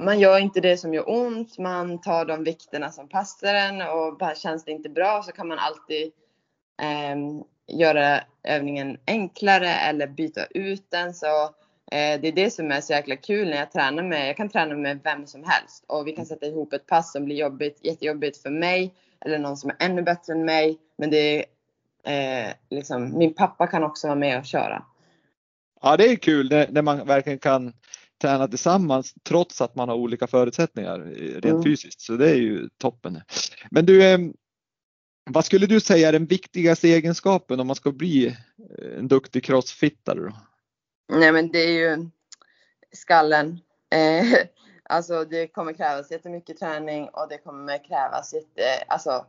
man gör inte det som gör ont, man tar de vikterna som passar en och bara känns det inte bra så kan man alltid eh, göra övningen enklare eller byta ut den. Så det är det som är så jäkla kul när jag tränar med, jag kan träna med vem som helst och vi kan sätta ihop ett pass som blir jobbigt, jättejobbigt för mig eller någon som är ännu bättre än mig. Men det är eh, liksom, min pappa kan också vara med och köra. Ja, det är kul när, när man verkligen kan träna tillsammans trots att man har olika förutsättningar rent mm. fysiskt. Så det är ju toppen. Men du, vad skulle du säga är den viktigaste egenskapen om man ska bli en duktig crossfittare? Då? Nej men det är ju skallen. Eh, alltså det kommer krävas jättemycket träning och det kommer krävas jätte, alltså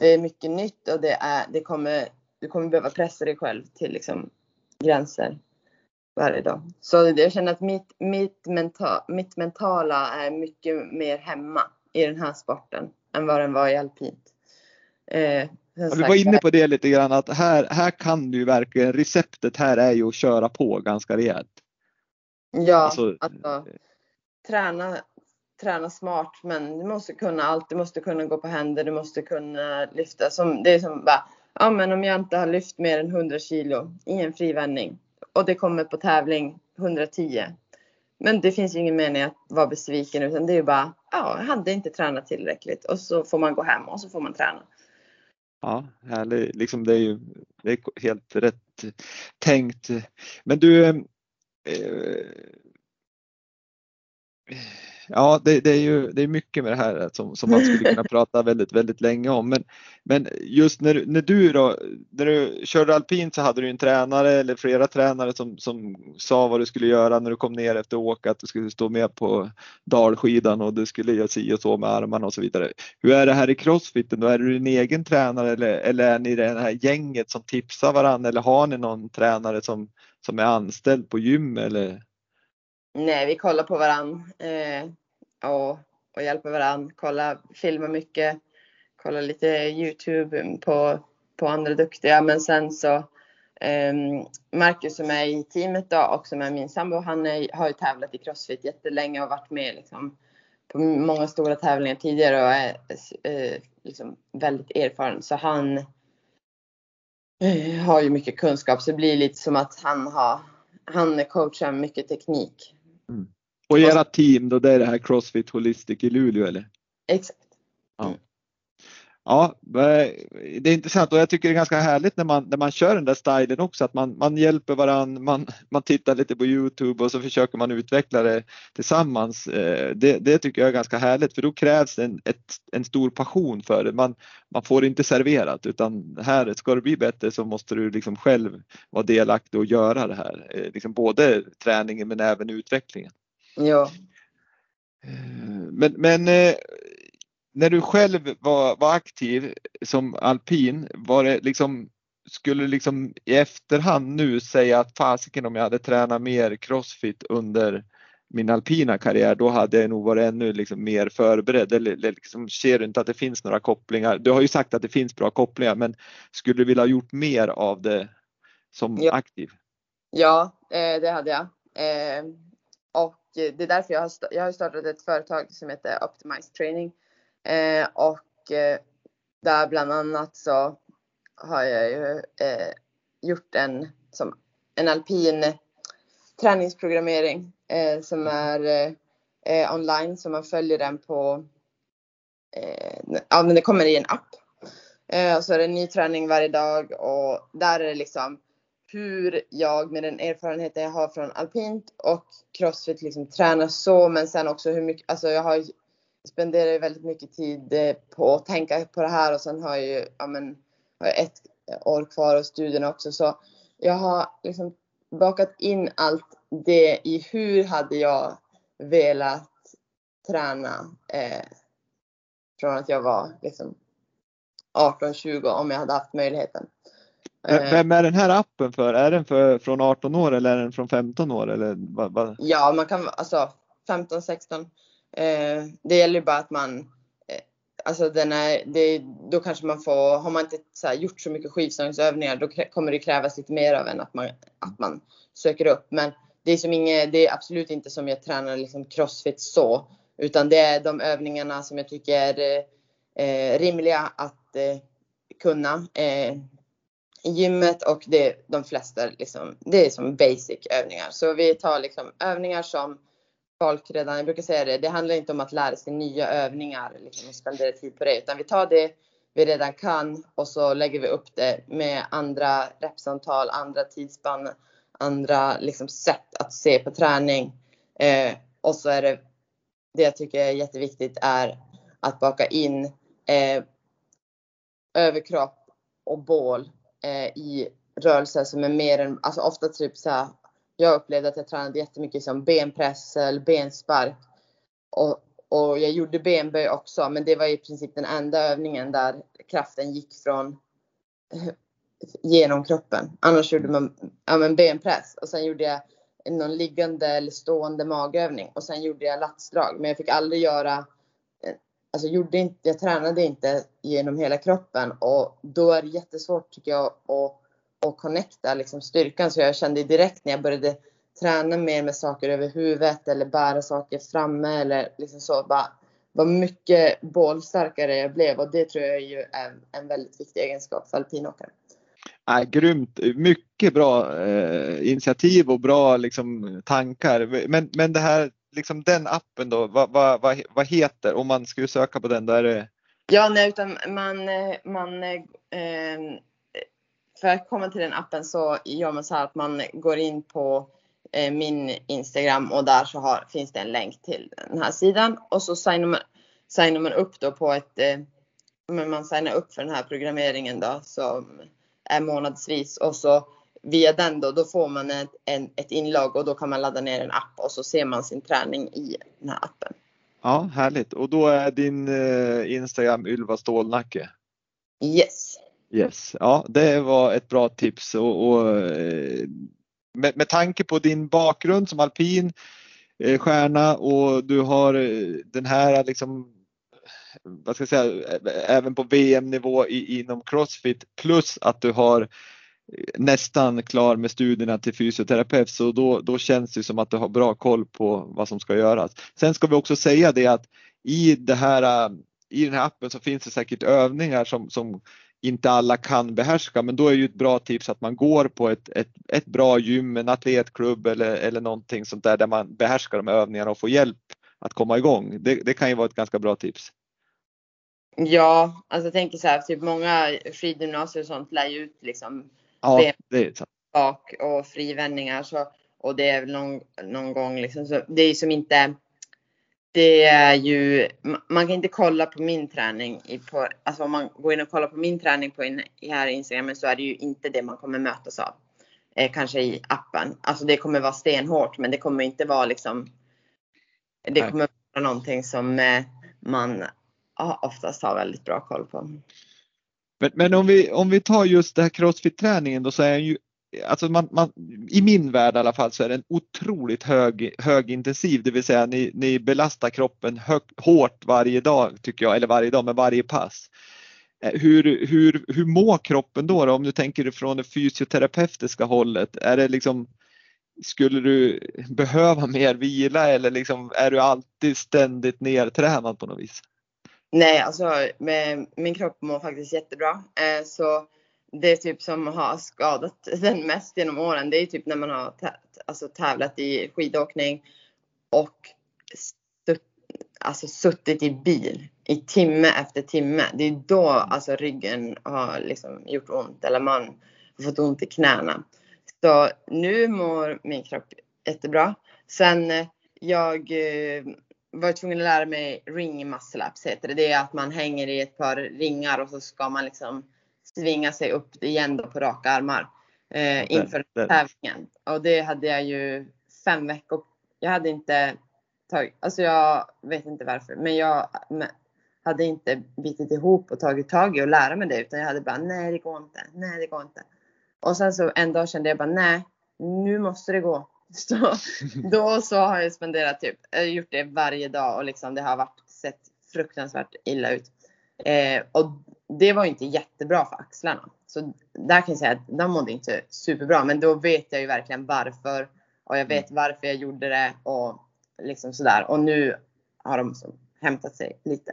det är mycket nytt och det är, det kommer, du kommer behöva pressa dig själv till liksom gränser varje dag. Så jag känner att mitt, mitt, menta, mitt mentala är mycket mer hemma i den här sporten än vad den var i alpint. Eh, ja, vi var inne på det lite grann att här, här kan du verkligen, receptet här är ju att köra på ganska rejält. Ja, alltså, alltså träna, träna smart men du måste kunna allt. Du måste kunna gå på händer, du måste kunna lyfta. Som, det är som bara, ja men om jag inte har lyft mer än 100 kilo i en frivändning och det kommer på tävling 110. Men det finns ju ingen mening att vara besviken utan det är ju bara, ja, jag hade inte tränat tillräckligt och så får man gå hem och så får man träna. Ja, härligt. Liksom det är ju det är helt rätt tänkt. Men du, eh, eh Ja, det, det, är ju det är mycket med det här som, som man skulle kunna prata väldigt, väldigt länge om. Men, men just när, när du då, när du körde alpint så hade du en tränare eller flera tränare som, som sa vad du skulle göra när du kom ner efter åka, att du skulle stå med på dalskidan och du skulle göra si och så med armarna och så vidare. Hur är det här i crossfiten då? Är du din egen tränare eller, eller är ni det här gänget som tipsar varandra eller har ni någon tränare som, som är anställd på gym eller? Nej, vi kollar på varandra eh, och, och hjälper varandra. Kollar, filmar mycket, kollar lite Youtube på, på andra duktiga. Men sen så eh, Marcus som är i teamet då och som är min sambo, han är, har ju tävlat i Crossfit jättelänge och varit med liksom, på många stora tävlingar tidigare och är eh, liksom väldigt erfaren. Så han eh, har ju mycket kunskap så det blir lite som att han har han coachar mycket teknik Mm. Och era team då, det är det här Crossfit Holistic i Luleå eller? Exakt. Ja. Ja, det är intressant och jag tycker det är ganska härligt när man, när man kör den där stilen också att man, man hjälper varandra, man, man tittar lite på Youtube och så försöker man utveckla det tillsammans. Eh, det, det tycker jag är ganska härligt för då krävs en, ett, en stor passion för det. Man, man får inte serverat utan här ska det bli bättre så måste du liksom själv vara delaktig och göra det här. Eh, liksom både träningen men även utvecklingen. Ja. Eh, men, men när du själv var, var aktiv som alpin, var det liksom, skulle du liksom i efterhand nu säga att fasiken om jag hade tränat mer crossfit under min alpina karriär, då hade jag nog varit ännu liksom mer förberedd. Eller, liksom, ser du inte att det finns några kopplingar? Du har ju sagt att det finns bra kopplingar, men skulle du vilja ha gjort mer av det som ja. aktiv? Ja, eh, det hade jag. Eh, och det är därför jag har, jag har startat ett företag som heter Optimize Training Eh, och eh, där bland annat så har jag ju eh, gjort en, som, en alpin träningsprogrammering eh, som är eh, online så man följer den på, ja men det kommer i en app. och så är det ny träning varje dag och där är det liksom hur jag med den erfarenheten jag har från alpint och crossfit liksom tränar så men sen också hur mycket, alltså jag har spenderar ju väldigt mycket tid eh, på att tänka på det här och sen har jag ju ja, men, har jag ett år kvar av studierna också så jag har liksom bakat in allt det i hur hade jag velat träna eh, från att jag var liksom 18-20 om jag hade haft möjligheten. Eh, vem är den här appen för? Är den för, från 18 år eller är den från 15 år? Eller vad, vad? Ja, man kan alltså 15, 16. Eh, det gäller bara att man eh, Alltså den är, det, då kanske man får, har man inte så här, gjort så mycket skivstångsövningar då kommer det krävas lite mer av en att man, att man söker upp. Men det är, som inget, det är absolut inte som jag tränar liksom crossfit så. Utan det är de övningarna som jag tycker är eh, rimliga att eh, kunna eh, i gymmet och det de flesta liksom, det är som basic övningar. Så vi tar liksom övningar som folk redan, jag brukar säga det, det handlar inte om att lära sig nya övningar liksom, och spendera tid på det, utan vi tar det vi redan kan och så lägger vi upp det med andra repsantal, andra tidsspann, andra liksom, sätt att se på träning. Eh, och så är det, det jag tycker är jätteviktigt är att baka in eh, överkropp och bål eh, i rörelser som är mer än, alltså ofta typ så här, jag upplevde att jag tränade jättemycket som benpress eller benspark. Och, och jag gjorde benböj också, men det var i princip den enda övningen där kraften gick från genom kroppen. Annars gjorde man ja, men benpress och sen gjorde jag någon liggande eller stående magövning och sen gjorde jag latsdrag. Men jag fick aldrig göra Alltså gjorde inte, jag tränade inte genom hela kroppen och då är det jättesvårt tycker jag att, att connecta liksom styrkan. Så jag kände direkt när jag började träna mer med saker över huvudet eller bära saker framme eller liksom så. Bara, vad mycket bålstarkare jag blev och det tror jag är en väldigt viktig egenskap för alpinåkare. Ja, grymt, mycket bra eh, initiativ och bra liksom, tankar. Men, men det här, liksom den appen då, vad, vad, vad, vad heter, om man skulle söka på den, där är Ja, nej, utan man, man eh, för att komma till den appen så gör man så här att man går in på eh, min Instagram och där så har, finns det en länk till den här sidan. Och så signar man, signar man upp då på ett, eh, man signar upp för den här programmeringen då som är månadsvis. Och så via den då, då får man ett, en, ett inlogg och då kan man ladda ner en app och så ser man sin träning i den här appen. Ja, härligt. Och då är din eh, Instagram Ylva Stålnacke? Yes. Yes, ja det var ett bra tips och, och eh, med, med tanke på din bakgrund som alpin eh, stjärna och du har eh, den här liksom vad ska jag säga, även på VM-nivå inom Crossfit plus att du har nästan klar med studierna till fysioterapeut så då, då känns det som att du har bra koll på vad som ska göras. Sen ska vi också säga det att i, det här, i den här appen så finns det säkert övningar som, som inte alla kan behärska men då är ju ett bra tips att man går på ett, ett, ett bra gym, en atletklubb eller, eller någonting sånt där där man behärskar de övningarna och får hjälp att komma igång. Det, det kan ju vara ett ganska bra tips. Ja, alltså jag tänker så här, typ många skidgymnasier och sånt lär ju ut liksom ja, det är sant. bak och frivändningar så och det är väl någon, någon gång liksom så det är som inte det är ju, man kan inte kolla på min träning i på, alltså om man går in och kollar på min träning på in, här Instagram så är det ju inte det man kommer mötas av. Eh, kanske i appen. Alltså det kommer vara stenhårt men det kommer inte vara liksom Det kommer vara någonting som eh, man ja, oftast har väldigt bra koll på. Men, men om, vi, om vi tar just det här crossfit-träningen då så är ju Alltså man, man, I min värld i alla fall så är den otroligt hög, högintensiv, det vill säga ni, ni belastar kroppen hög, hårt varje dag tycker jag, eller varje dag med varje pass. Eh, hur, hur, hur mår kroppen då, då om du tänker från det fysioterapeutiska hållet? Är det liksom, skulle du behöva mer vila eller liksom, är du alltid ständigt nertränad på något vis? Nej, alltså min kropp mår faktiskt jättebra. Eh, så det typ som har skadat den mest genom åren, det är typ när man har alltså, tävlat i skidåkning och stutt, alltså, suttit i bil i timme efter timme. Det är då alltså ryggen har liksom gjort ont eller man har fått ont i knäna. Så nu mår min kropp jättebra. Sen eh, jag eh, var tvungen att lära mig ring muscle ups heter det. Det är att man hänger i ett par ringar och så ska man liksom svinga sig upp igen då på raka armar eh, inför den, tävlingen. Och det hade jag ju fem veckor. Jag hade inte tagit, alltså jag vet inte varför, men jag hade inte bitit ihop och tagit tag i och lära mig det utan jag hade bara nej det går inte, nej det går inte. Och sen så en dag kände jag bara nej, nu måste det gå. Så då så har jag spenderat typ, gjort det varje dag och liksom det har varit sett fruktansvärt illa ut. Eh, och det var inte jättebra för axlarna. Så där kan jag säga att de mådde inte superbra. Men då vet jag ju verkligen varför. Och jag vet varför jag gjorde det och liksom sådär. Och nu har de så hämtat sig lite.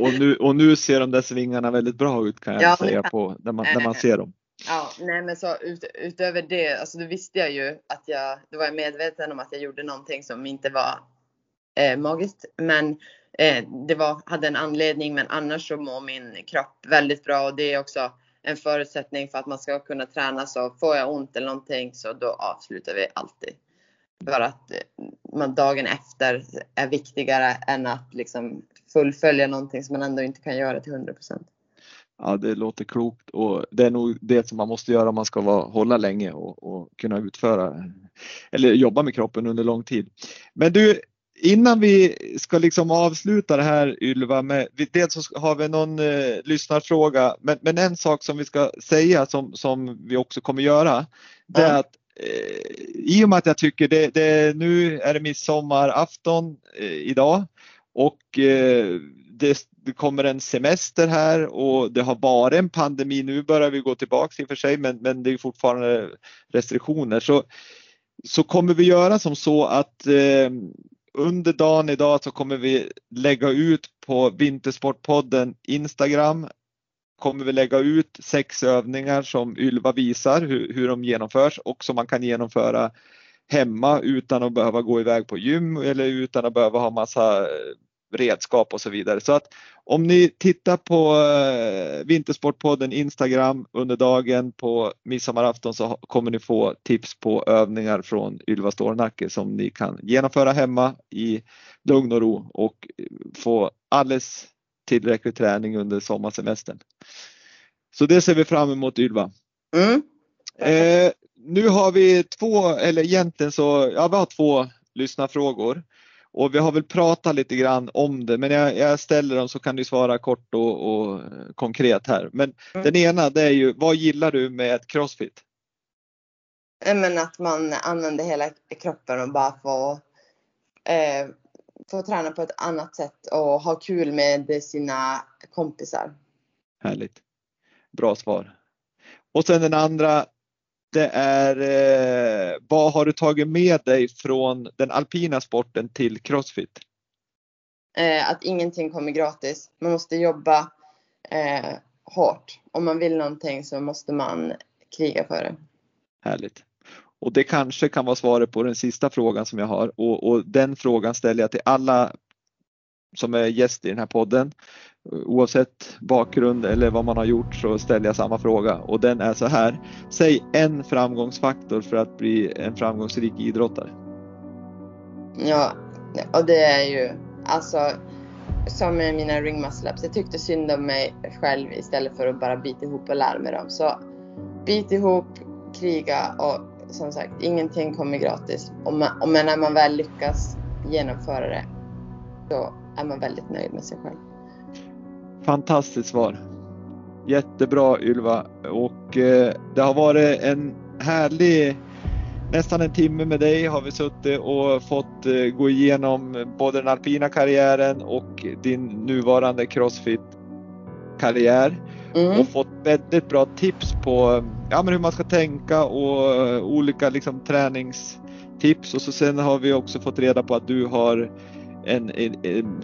och, nu, och nu ser de där svingarna väldigt bra ut kan jag ja, säga på, när, man, när man ser dem. Ja, nej men så ut, utöver det, alltså då visste jag ju att jag, då var jag medveten om att jag gjorde någonting som inte var eh, magiskt. Men eh, det var, hade en anledning men annars så mår min kropp väldigt bra och det är också en förutsättning för att man ska kunna träna så får jag ont eller någonting så då avslutar vi alltid. För att eh, man dagen efter är viktigare än att liksom fullfölja någonting som man ändå inte kan göra till 100 procent. Ja, det låter klokt och det är nog det som man måste göra om man ska vara, hålla länge och, och kunna utföra eller jobba med kroppen under lång tid. Men du, innan vi ska liksom avsluta det här Ylva, med, dels så har vi någon eh, lyssnarfråga, men, men en sak som vi ska säga som, som vi också kommer göra, det är att eh, i och med att jag tycker det, det nu är det midsommarafton eh, idag och eh, det, det, kommer en semester här och det har varit en pandemi. Nu börjar vi gå tillbaka i och för sig, men, men det är fortfarande restriktioner. Så, så kommer vi göra som så att eh, under dagen idag så kommer vi lägga ut på Vintersportpodden Instagram kommer vi lägga ut sex övningar som Ylva visar hur, hur de genomförs och som man kan genomföra hemma utan att behöva gå iväg på gym eller utan att behöva ha massa redskap och så vidare. Så att om ni tittar på eh, Vintersportpodden Instagram under dagen på midsommarafton så kommer ni få tips på övningar från Ylva Stålnacke som ni kan genomföra hemma i lugn och ro och få alldeles tillräcklig träning under sommarsemestern. Så det ser vi fram emot Ylva. Mm. Eh, nu har vi två, eller egentligen så, ja vi har två lyssnarfrågor. Och vi har väl pratat lite grann om det, men jag, jag ställer dem så kan du svara kort och, och konkret här. Men mm. den ena det är ju, vad gillar du med Crossfit? Men att man använder hela kroppen och bara får, eh, får träna på ett annat sätt och ha kul med sina kompisar. Härligt. Bra svar. Och sen den andra, det är eh, vad har du tagit med dig från den alpina sporten till Crossfit? Eh, att ingenting kommer gratis. Man måste jobba eh, hårt. Om man vill någonting så måste man kriga för det. Härligt. Och det kanske kan vara svaret på den sista frågan som jag har och, och den frågan ställer jag till alla som är gäst i den här podden. Oavsett bakgrund eller vad man har gjort så ställer jag samma fråga och den är så här. Säg en framgångsfaktor för att bli en framgångsrik idrottare. Ja, och det är ju alltså som med mina ring muscle ups. Jag tyckte synd om mig själv istället för att bara bita ihop och lära mig dem. Så bit ihop, kriga och som sagt, ingenting kommer gratis. Och, man, och men när man väl lyckas genomföra det, då är man väldigt nöjd med sig själv. Fantastiskt svar. Jättebra Ylva och eh, det har varit en härlig nästan en timme med dig har vi suttit och fått eh, gå igenom både den alpina karriären och din nuvarande crossfit karriär mm. och fått väldigt bra tips på ja, men hur man ska tänka och uh, olika liksom, träningstips och så sen har vi också fått reda på att du har en, en, en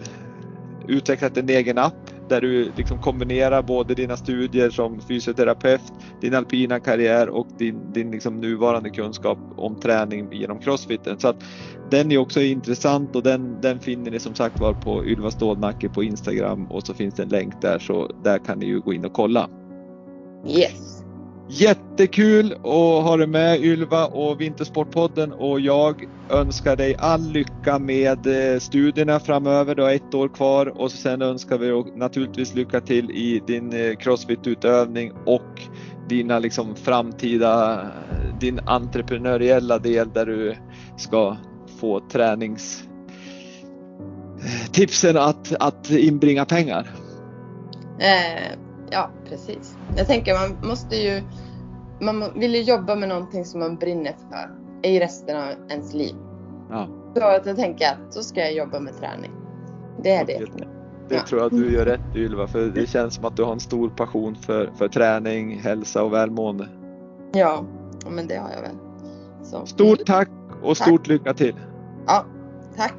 utvecklat en egen app där du liksom kombinerar både dina studier som fysioterapeut, din alpina karriär och din, din liksom nuvarande kunskap om träning genom crossfiten. Så att den är också intressant och den, den finner ni som sagt var på Ylva Stålnacke på Instagram och så finns det en länk där så där kan ni ju gå in och kolla. Yes. Jättekul att ha dig med Ylva och Vintersportpodden och jag önskar dig all lycka med eh, studierna framöver. Du har ett år kvar och sen önskar vi naturligtvis lycka till i din eh, crossfit-utövning och dina liksom framtida, eh, din entreprenöriella del där du ska få träningstipsen att, att inbringa pengar. Eh, ja, precis. Jag tänker man måste ju, man vill ju jobba med någonting som man brinner för i resten av ens liv. Ja. Så att jag tänker att så ska jag jobba med träning. Det är det. Det, det ja. tror jag du gör rätt i Ylva, för det känns som att du har en stor passion för, för träning, hälsa och välmående. Ja, men det har jag väl. Så. Stort tack och stort tack. lycka till! Ja, tack!